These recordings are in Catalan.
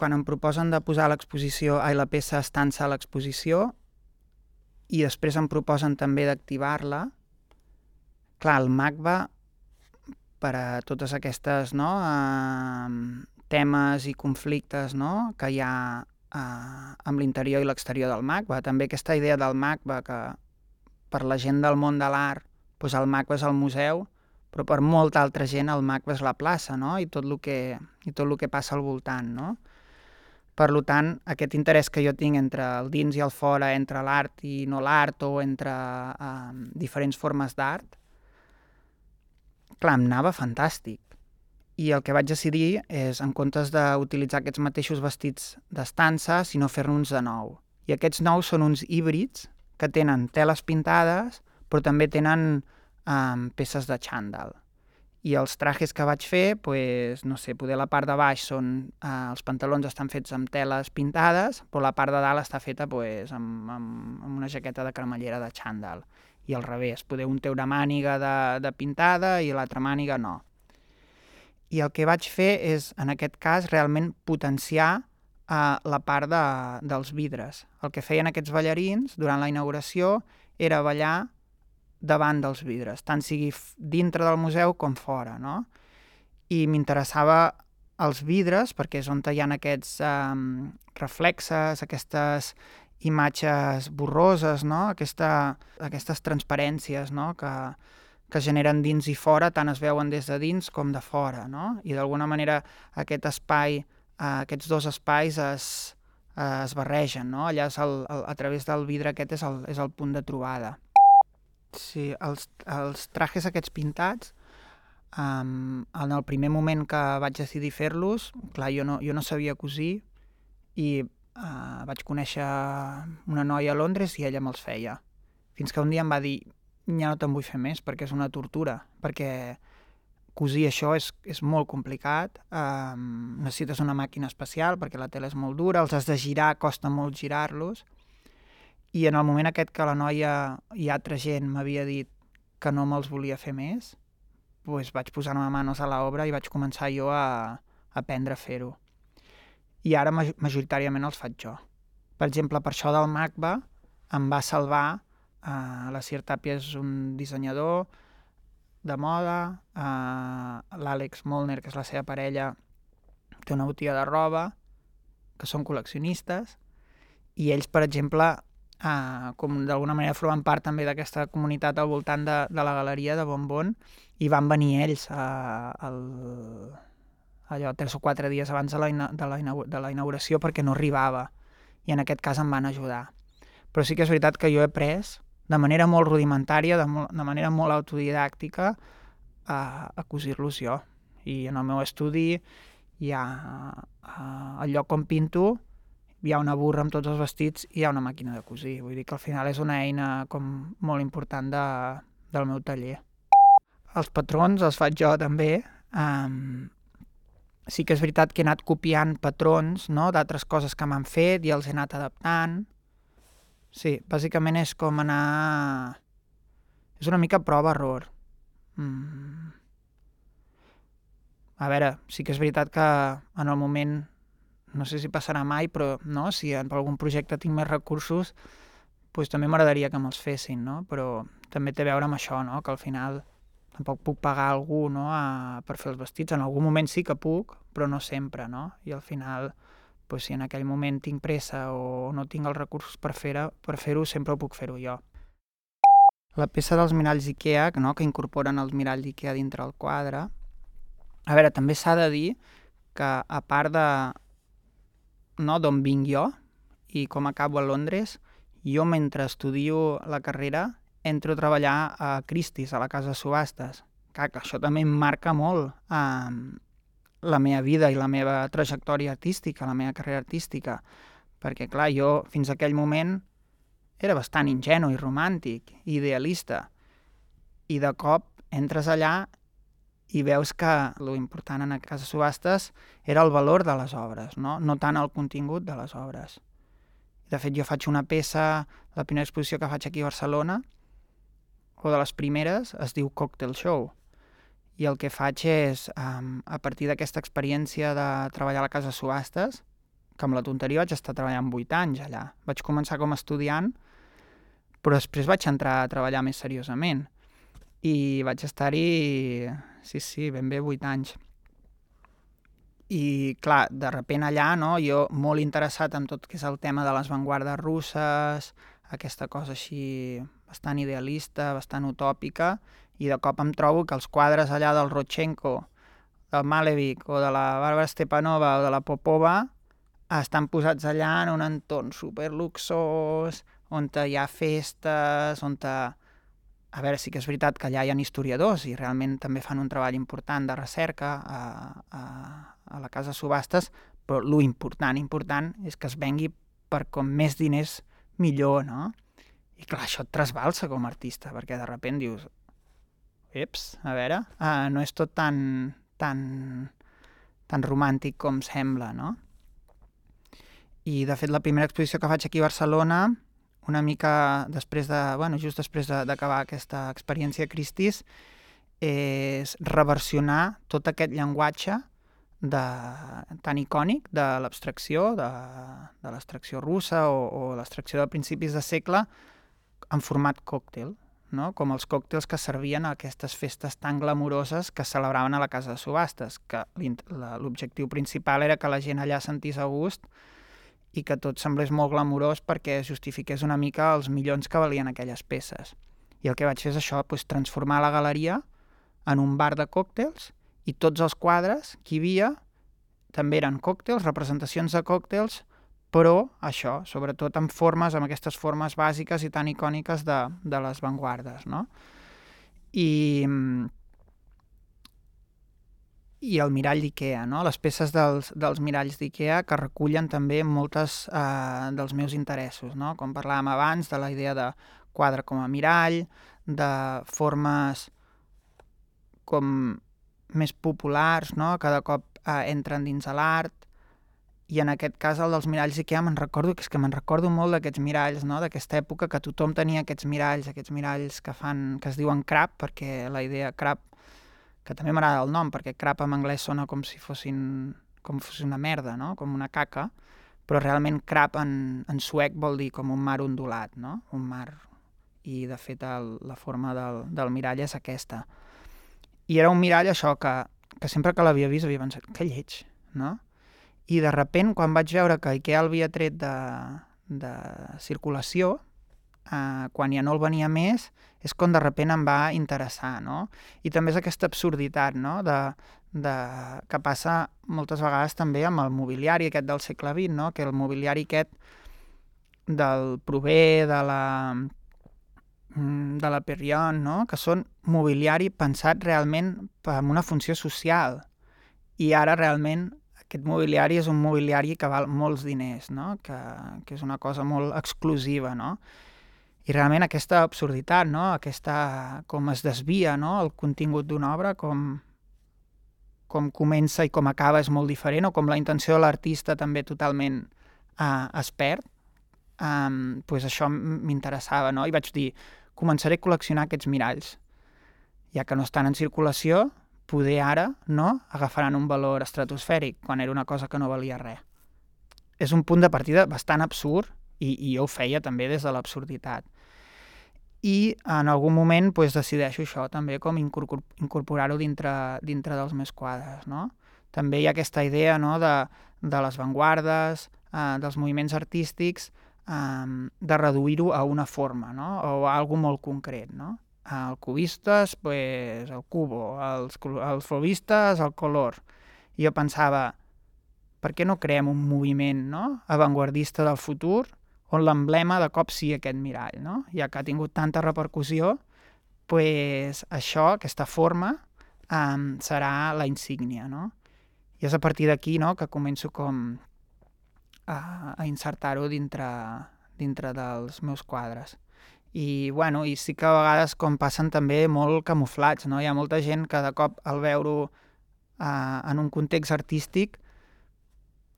quan em proposen de posar l'exposició, ai, la peça estança a l'exposició, i després em proposen també d'activar-la, clar, el MACBA, per a totes aquestes no, eh, temes i conflictes no, que hi ha eh, amb l'interior i l'exterior del MACBA, també aquesta idea del MACBA que per la gent del món de l'art doncs el MACBA és el museu, però per molta altra gent el MACBA és la plaça, no? I tot el que, i tot el que passa al voltant, no? Per tant, aquest interès que jo tinc entre el dins i el fora, entre l'art i no l'art, o entre eh, diferents formes d'art, clar, em anava fantàstic. I el que vaig decidir és, en comptes d'utilitzar aquests mateixos vestits d'estança, sinó fer-nos de nou. I aquests nous són uns híbrids que tenen teles pintades, però també tenen um, peces de xandall. I els trajes que vaig fer, pues, no sé, poder la part de baix són... Eh, els pantalons estan fets amb teles pintades, però la part de dalt està feta pues, amb, amb, amb una jaqueta de cremallera de xandall. I al revés, poder un té una màniga de, de pintada i l'altra màniga no. I el que vaig fer és, en aquest cas, realment potenciar eh, la part de, dels vidres. El que feien aquests ballarins durant la inauguració era ballar davant dels vidres, tant sigui dintre del museu com fora, no? I m'interessava els vidres, perquè és on hi ha aquests um, reflexes, aquestes imatges borroses, no? Aquesta, aquestes transparències no? que, que generen dins i fora, tant es veuen des de dins com de fora, no? I d'alguna manera aquest espai, uh, aquests dos espais es, es barregen, no? Allà és el, el, a través del vidre aquest és el, és el punt de trobada. Sí, els, els trajes aquests pintats, um, en el primer moment que vaig decidir fer-los, clar, jo no, jo no sabia cosir i uh, vaig conèixer una noia a Londres i ella me'ls feia. Fins que un dia em va dir, ja no te'n vull fer més perquè és una tortura, perquè cosir això és, és molt complicat, um, necessites una màquina especial perquè la tela és molt dura, els has de girar, costa molt girar-los, i en el moment aquest que la noia i altra gent m'havia dit que no me'ls volia fer més, doncs vaig posar-me manos a l'obra i vaig començar jo a, a aprendre a fer-ho. I ara majoritàriament els faig jo. Per exemple, per això del MACBA em va salvar, eh, la Sir Tapia és un dissenyador de moda, eh, l'Àlex Molner, que és la seva parella, té una botiga de roba, que són col·leccionistes, i ells, per exemple, uh, com d'alguna manera formen part també d'aquesta comunitat al voltant de, de la galeria de Bonbon i van venir ells uh, el, allò, tres o quatre dies abans de la, de, la, de la inauguració perquè no arribava i en aquest cas em van ajudar. Però sí que és veritat que jo he pres de manera molt rudimentària, de, molt, de manera molt autodidàctica, a, a cosir-los jo. I en el meu estudi hi ha uh, el lloc on pinto hi ha una burra amb tots els vestits i hi ha una màquina de cosir. Vull dir que al final és una eina com molt important de, del meu taller. Els patrons els faig jo també. Um, sí que és veritat que he anat copiant patrons no, d'altres coses que m'han fet i els he anat adaptant. Sí, bàsicament és com anar... És una mica prova-error. Mm. A veure, sí que és veritat que en el moment no sé si passarà mai, però no, si en algun projecte tinc més recursos, doncs també m'agradaria que me'ls fessin, no? Però també té a veure amb això, no? Que al final tampoc puc pagar algú no? a, per fer els vestits. En algun moment sí que puc, però no sempre, no? I al final, doncs, si en aquell moment tinc pressa o no tinc els recursos per fer-ho, per fer sempre ho puc fer-ho jo. La peça dels miralls Ikea, no? que incorporen els miralls Ikea dintre el quadre, a veure, també s'ha de dir que a part de no, d'on vinc jo i com acabo a Londres, jo mentre estudio la carrera entro a treballar a Christie's, a la casa de subhastes. Clar, que això també em marca molt eh, la meva vida i la meva trajectòria artística, la meva carrera artística, perquè, clar, jo fins aquell moment era bastant ingenu i romàntic, idealista, i de cop entres allà i veus que lo important en aquest cas de subhastes era el valor de les obres, no? no tant el contingut de les obres. De fet, jo faig una peça, la primera exposició que faig aquí a Barcelona, o de les primeres, es diu Cocktail Show. I el que faig és, a partir d'aquesta experiència de treballar a la casa subhastes, que amb la tonteria vaig estar treballant 8 anys allà. Vaig començar com a estudiant, però després vaig entrar a treballar més seriosament. I vaig estar-hi, sí, sí, ben bé 8 anys. I, clar, de repent allà, no, jo molt interessat en tot que és el tema de les vanguardes russes, aquesta cosa així bastant idealista, bastant utòpica, i de cop em trobo que els quadres allà del Rodchenko, del Malevich o de la Bàrbara Stepanova o de la Popova estan posats allà en un entorn superluxós, on hi ha festes, on. A veure, sí que és veritat que allà hi ha historiadors i realment també fan un treball important de recerca a, a, a la casa subhastes, però lo important, important, és que es vengui per com més diners millor, no? I clar, això et trasbalsa com a artista, perquè de sobte dius, eps, a veure, uh, no és tot tan, tan, tan romàntic com sembla, no? I, de fet, la primera exposició que faig aquí a Barcelona, una mica després de, bueno, just després d'acabar de, aquesta experiència Cristis, és reversionar tot aquest llenguatge de, tan icònic de l'abstracció, de, de l'abstracció russa o, o l'abstracció de principis de segle en format còctel, no? com els còctels que servien a aquestes festes tan glamuroses que celebraven a la casa de subhastes, que l'objectiu principal era que la gent allà sentís a gust i que tot semblés molt glamurós perquè justifiqués una mica els milions que valien aquelles peces. I el que vaig fer és això, doncs, transformar la galeria en un bar de còctels i tots els quadres que hi havia també eren còctels, representacions de còctels, però això, sobretot amb formes, amb aquestes formes bàsiques i tan icòniques de, de les vanguardes, no? I, i el mirall d'IKEA, no? les peces dels, dels miralls d'IKEA que recullen també moltes eh, dels meus interessos, no? com parlàvem abans de la idea de quadre com a mirall, de formes com més populars, no? cada cop eh, entren dins de l'art, i en aquest cas el dels miralls IKEA me'n recordo que és que me'n recordo molt d'aquests miralls, no? d'aquesta època que tothom tenia aquests miralls, aquests miralls que fan que es diuen crap, perquè la idea crap que també m'agrada el nom, perquè crap en anglès sona com si fossin com fos una merda, no? com una caca, però realment crap en, en suec vol dir com un mar ondulat, no? un mar... I, de fet, el, la forma del, del mirall és aquesta. I era un mirall, això, que, que sempre que l'havia vist havia pensat, que lleig, no? I de repent, quan vaig veure que Ikea l'havia tret de, de circulació, eh, quan ja no el venia més, és quan de repent em va interessar, no? I també és aquesta absurditat, no?, de, de, que passa moltes vegades també amb el mobiliari aquest del segle XX, no?, que el mobiliari aquest del Prové, de la de la Perrion, no? que són mobiliari pensat realment amb una funció social. I ara realment aquest mobiliari és un mobiliari que val molts diners, no? que, que és una cosa molt exclusiva. No? I realment aquesta absurditat, no? aquesta, com es desvia no? el contingut d'una obra, com, com comença i com acaba és molt diferent, o com la intenció de l'artista també totalment uh, es perd, um, pues això m'interessava, no? I vaig dir, començaré a col·leccionar aquests miralls. Ja que no estan en circulació, poder ara no agafaran un valor estratosfèric, quan era una cosa que no valia res. És un punt de partida bastant absurd, i, i jo ho feia també des de l'absurditat. I en algun moment pues, decideixo això també com incorporar-ho dintre, dintre dels meus quadres. No? També hi ha aquesta idea no, de, de les vanguardes, eh, dels moviments artístics, eh, de reduir-ho a una forma no? o a algo molt concret. No? El cubistes, pues, el cubo, els, els fobistes, el color. I jo pensava, per què no creem un moviment no? avantguardista del futur on l'emblema de cop sigui aquest mirall, no? Ja que ha tingut tanta repercussió, pues això, aquesta forma, um, serà la insígnia, no? I és a partir d'aquí no, que començo com a, a insertar-ho dintre, dintre dels meus quadres. I, bueno, i sí que a vegades com passen també molt camuflats, no? Hi ha molta gent que de cop al veure-ho uh, en un context artístic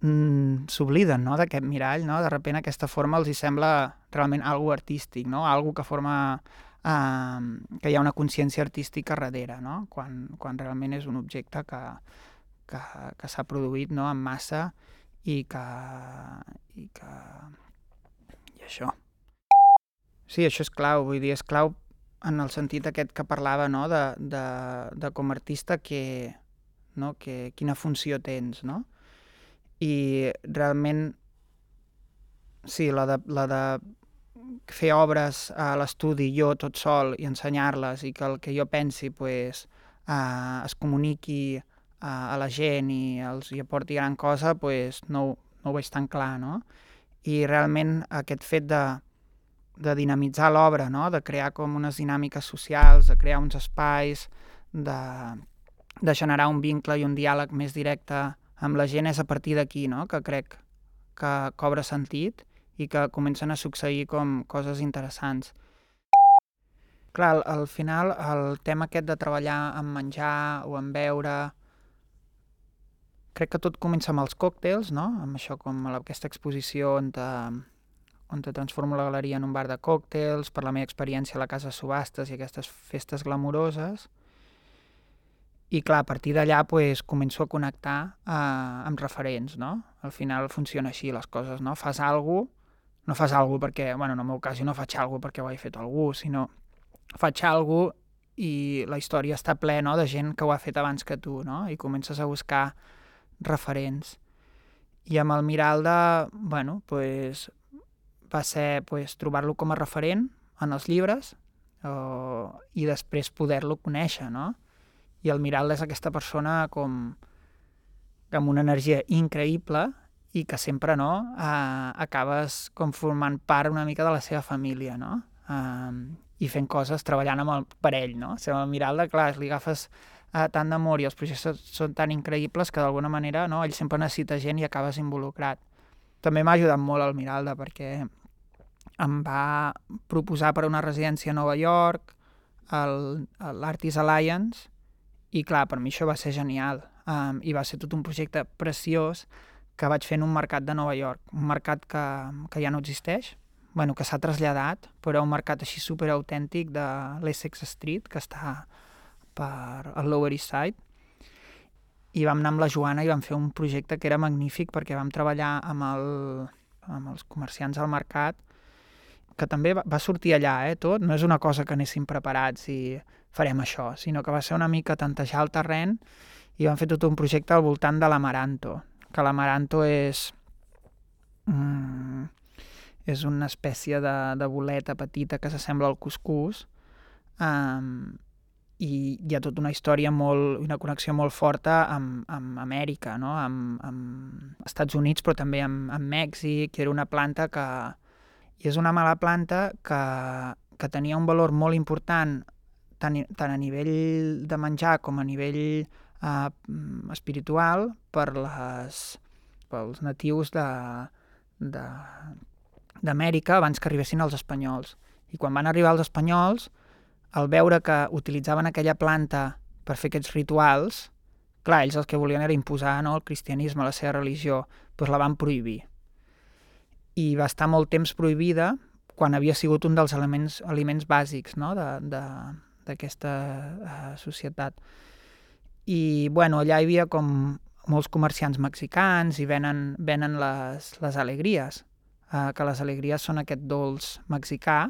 mm, s'obliden no, d'aquest mirall, no? de repent aquesta forma els hi sembla realment algo artístic, no? algo que forma eh, que hi ha una consciència artística darrere, no? quan, quan realment és un objecte que, que, que s'ha produït no? en massa i que... i que... i això. Sí, això és clau, vull dir, és clau en el sentit aquest que parlava, no?, de, de, de com a artista que, no?, que quina funció tens, no? I realment, sí, la de, la de fer obres a l'estudi jo tot sol i ensenyar-les i que el que jo pensi pues, uh, es comuniqui a, a la gent i els hi aporti gran cosa, pues, no, no ho veig tan clar, no? I realment aquest fet de, de dinamitzar l'obra, no? de crear com unes dinàmiques socials, de crear uns espais, de, de generar un vincle i un diàleg més directe amb la gent és a partir d'aquí, no? que crec que cobra sentit i que comencen a succeir com coses interessants. Clar, al, al final el tema aquest de treballar amb menjar o amb beure, crec que tot comença amb els còctels, no? amb això com aquesta exposició on te, on te transformo la galeria en un bar de còctels, per la meva experiència a la casa subhastes i aquestes festes glamuroses. I clar, a partir d'allà pues, començo a connectar eh, amb referents, no? Al final funciona així les coses, no? Fas alguna no fas alguna perquè, bueno, en el meu cas jo no faig alguna perquè ho hagi fet algú, sinó faig alguna i la història està plena no? de gent que ho ha fet abans que tu, no? I comences a buscar referents. I amb el Miralda, bueno, pues, va ser pues, trobar-lo com a referent en els llibres o, i després poder-lo conèixer, no? I el Miralda és aquesta persona com amb una energia increïble i que sempre no, eh, acabes com formant part una mica de la seva família, no? Eh, I fent coses, treballant amb el parell, no? Sigui, el Miralda, clar, li agafes eh, tant d'amor i els projectes són tan increïbles que d'alguna manera no, ell sempre necessita gent i acabes involucrat. També m'ha ajudat molt el Miralda perquè em va proposar per una residència a Nova York, l'Artist Alliance, i clar, per mi això va ser genial. Um, I va ser tot un projecte preciós que vaig fer en un mercat de Nova York, un mercat que, que ja no existeix, bueno, que s'ha traslladat, però un mercat així super autèntic de l'Essex Street, que està per al Lower East Side, i vam anar amb la Joana i vam fer un projecte que era magnífic perquè vam treballar amb, el, amb els comerciants al mercat que també va sortir allà, eh, tot. No és una cosa que anéssim preparats i farem això, sinó que va ser una mica tantejar el terreny i vam fer tot un projecte al voltant de l'amaranto, que l'amaranto és... Mm, és una espècie de, de boleta petita que s'assembla al cuscús um, i hi ha tota una història molt, una connexió molt forta amb, amb Amèrica, no? amb, amb Estats Units, però també amb, amb Mèxic, que era una planta que, i és una mala planta que, que tenia un valor molt important tant, tant a nivell de menjar com a nivell eh, espiritual per les, pels natius d'Amèrica abans que arribessin els espanyols. I quan van arribar els espanyols, al veure que utilitzaven aquella planta per fer aquests rituals, clar, ells el que volien era imposar no, el cristianisme, la seva religió, doncs la van prohibir i va estar molt temps prohibida quan havia sigut un dels elements, aliments bàsics no? D'aquesta uh, societat. I bueno, allà hi havia com molts comerciants mexicans i venen, venen les, les alegries, uh, que les alegries són aquest dolç mexicà,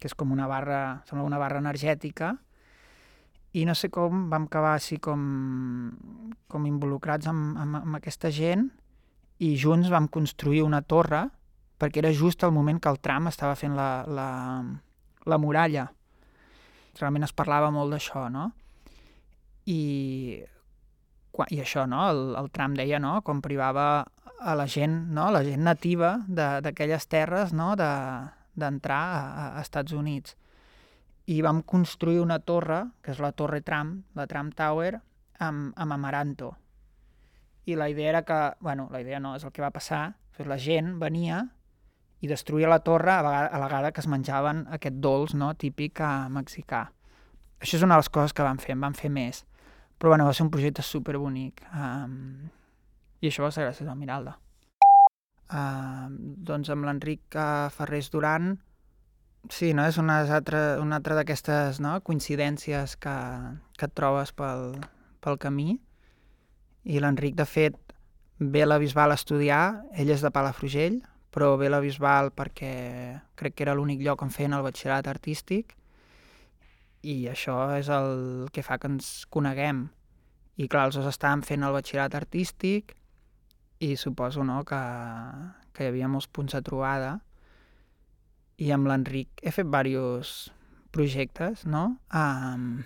que és com una barra, sembla una barra energètica, i no sé com vam acabar així com, com involucrats amb, amb, amb aquesta gent i junts vam construir una torre perquè era just el moment que el tram estava fent la, la, la muralla. Realment es parlava molt d'això, no? I, I això, no? El, el tram deia, no?, com privava a la gent, no?, la gent nativa d'aquelles terres, no?, d'entrar de, a, a Estats Units. I vam construir una torre, que és la Torre Tram, la Tram Tower, amb, amb Amaranto. I la idea era que, bueno, la idea no, és el que va passar, doncs la gent venia i destruïa la torre a, vegada, a la vegada que es menjaven aquest dolç no, típic uh, mexicà. Això és una de les coses que van fer, en van fer més. Però bueno, va ser un projecte superbonic. Um, I això va ser gràcies al Miralda. Uh, doncs amb l'Enric uh, Ferrés Duran, sí, no? és una altra, una altra d'aquestes no? coincidències que, que et trobes pel, pel camí. I l'Enric, de fet, ve a la Bisbal a estudiar, ell és de Palafrugell, però ve la Bisbal perquè crec que era l'únic lloc on feien el batxillerat artístic i això és el que fa que ens coneguem. I clar, els dos estàvem fent el batxillerat artístic i suposo no, que, que hi havia molts punts de trobada i amb l'Enric he fet diversos projectes, no? Um,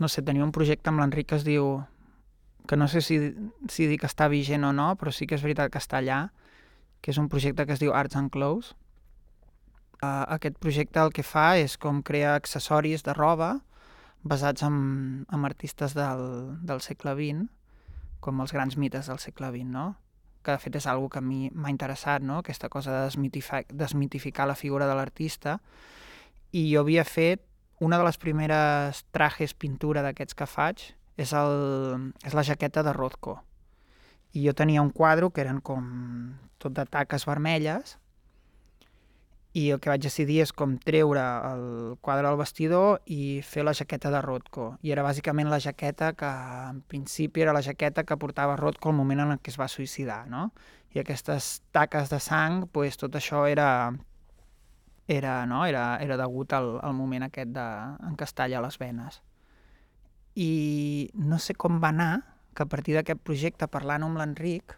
no sé, tenia un projecte amb l'Enric que es diu que no sé si, si dic que està vigent o no, però sí que és veritat que està allà, que és un projecte que es diu Arts and Clothes. Uh, aquest projecte el que fa és com crear accessoris de roba basats en, en artistes del, del segle XX, com els grans mites del segle XX, no? que de fet és algo que a mi m'ha interessat, no? aquesta cosa de desmitificar, desmitificar la figura de l'artista, i jo havia fet una de les primeres trajes pintura d'aquests que faig és, el, és la jaqueta de Rothko. I jo tenia un quadre que eren com tot de taques vermelles i el que vaig decidir és com treure el quadre del vestidor i fer la jaqueta de Rothko. I era bàsicament la jaqueta que, en principi, era la jaqueta que portava Rothko al moment en què es va suïcidar, no? I aquestes taques de sang, pues, tot això era, era, no? era, era degut al, al moment aquest de encastalla les venes. I no sé com va anar, que a partir d'aquest projecte, parlant amb l'Enric,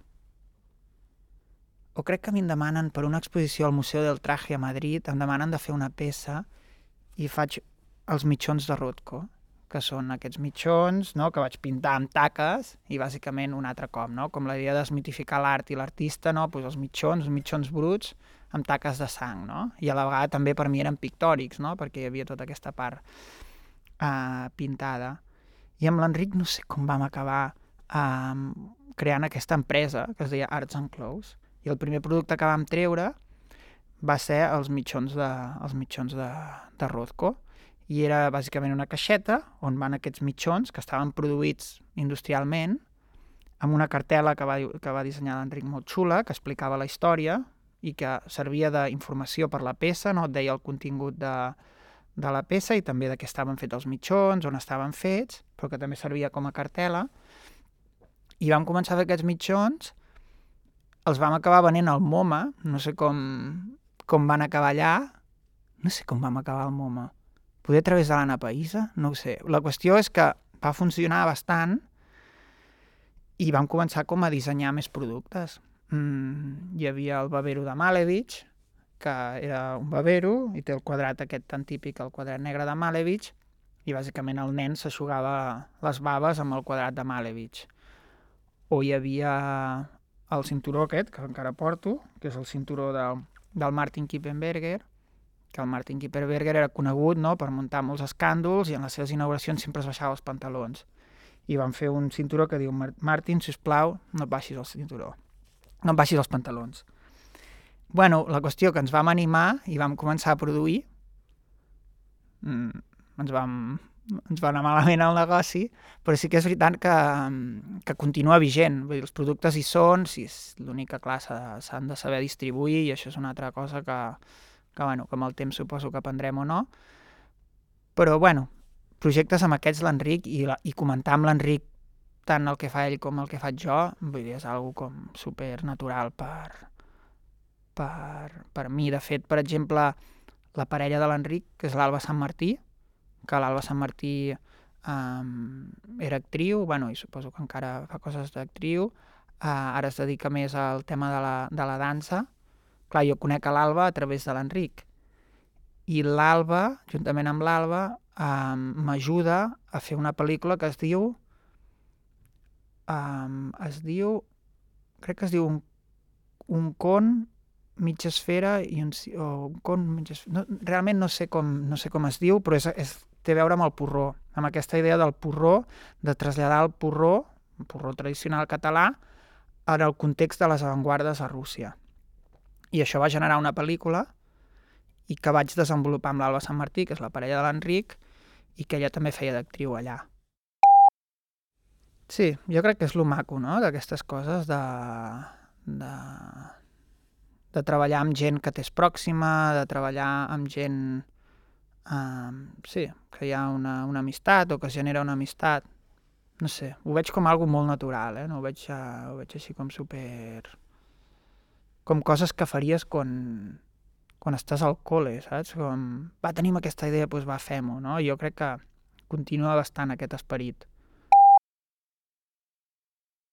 o crec que a mi em demanen per una exposició al Museu del Traje a Madrid, em demanen de fer una peça i faig els mitjons de Rothko, que són aquests mitjons no? que vaig pintar amb taques i bàsicament un altre cop, no? com la idea de desmitificar l'art i l'artista, no? pues els mitjons, els mitjons bruts amb taques de sang, no? i a la vegada també per mi eren pictòrics, no? perquè hi havia tota aquesta part uh, pintada. I amb l'Enric no sé com vam acabar uh, creant aquesta empresa que es deia Arts and Clothes, i el primer producte que vam treure va ser els mitjons de, els mitjons de, de Rothko i era bàsicament una caixeta on van aquests mitjons que estaven produïts industrialment amb una cartela que va, que va dissenyar l'Enric molt xula, que explicava la història i que servia d'informació per la peça, no? et deia el contingut de, de la peça i també de què estaven fets els mitjons, on estaven fets, però que també servia com a cartela. I vam començar a fer aquests mitjons els vam acabar venent al MoMA, no sé com, com van acabar allà, no sé com vam acabar al MoMA. Poder a través de l'Anna Païsa? No ho sé. La qüestió és que va funcionar bastant i vam començar com a dissenyar més productes. Mm, hi havia el babero de Malevich, que era un babero i té el quadrat aquest tan típic, el quadrat negre de Malevich, i bàsicament el nen s'aixugava les baves amb el quadrat de Malevich. O hi havia el cinturó aquest, que encara porto, que és el cinturó del, del Martin Kippenberger, que el Martin Kippenberger era conegut no, per muntar molts escàndols i en les seves inauguracions sempre es baixava els pantalons. I van fer un cinturó que diu Martin, si us plau, no et baixis el cinturó, no et baixis els pantalons. Bueno, la qüestió que ens vam animar i vam començar a produir, mm, ens vam ens va anar malament el negoci, però sí que és veritat que, que continua vigent. Vull dir, els productes hi són, si és l'única classe s'han de saber distribuir i això és una altra cosa que, que, bueno, que amb el temps suposo que aprendrem o no. Però, bueno, projectes amb aquests l'Enric i, la, i comentar amb l'Enric tant el que fa ell com el que faig jo, vull dir, és algo com super natural per, per, per mi. De fet, per exemple, la parella de l'Enric, que és l'Alba Sant Martí, que l'Alba Sant Martí um, era actriu, bueno, i suposo que encara fa coses d'actriu, uh, ara es dedica més al tema de la, de la dansa. Clar, jo conec a l'Alba a través de l'Enric. I l'Alba, juntament amb l'Alba, um, m'ajuda a fer una pel·lícula que es diu... Um, es diu... Crec que es diu un, un con mitja esfera i un, o un con mitja esfera. No, realment no sé com, no sé com es diu, però és, és té a veure amb el porró, amb aquesta idea del porró, de traslladar el porró, el porró tradicional català, en el context de les avantguardes a Rússia. I això va generar una pel·lícula i que vaig desenvolupar amb l'Alba Sant Martí, que és la parella de l'Enric, i que ella també feia d'actriu allà. Sí, jo crec que és lo maco, no?, d'aquestes coses de, de, de treballar amb gent que t'és pròxima, de treballar amb gent uh, sí, que hi ha una, una amistat o que es genera una amistat. no sé, ho veig com algo molt natural, eh? No ho veig, uh, ho veig així com super... Com coses que faries quan, quan estàs al col·le, saps? Com, va, tenim aquesta idea, doncs va, fem-ho, no? Jo crec que continua bastant aquest esperit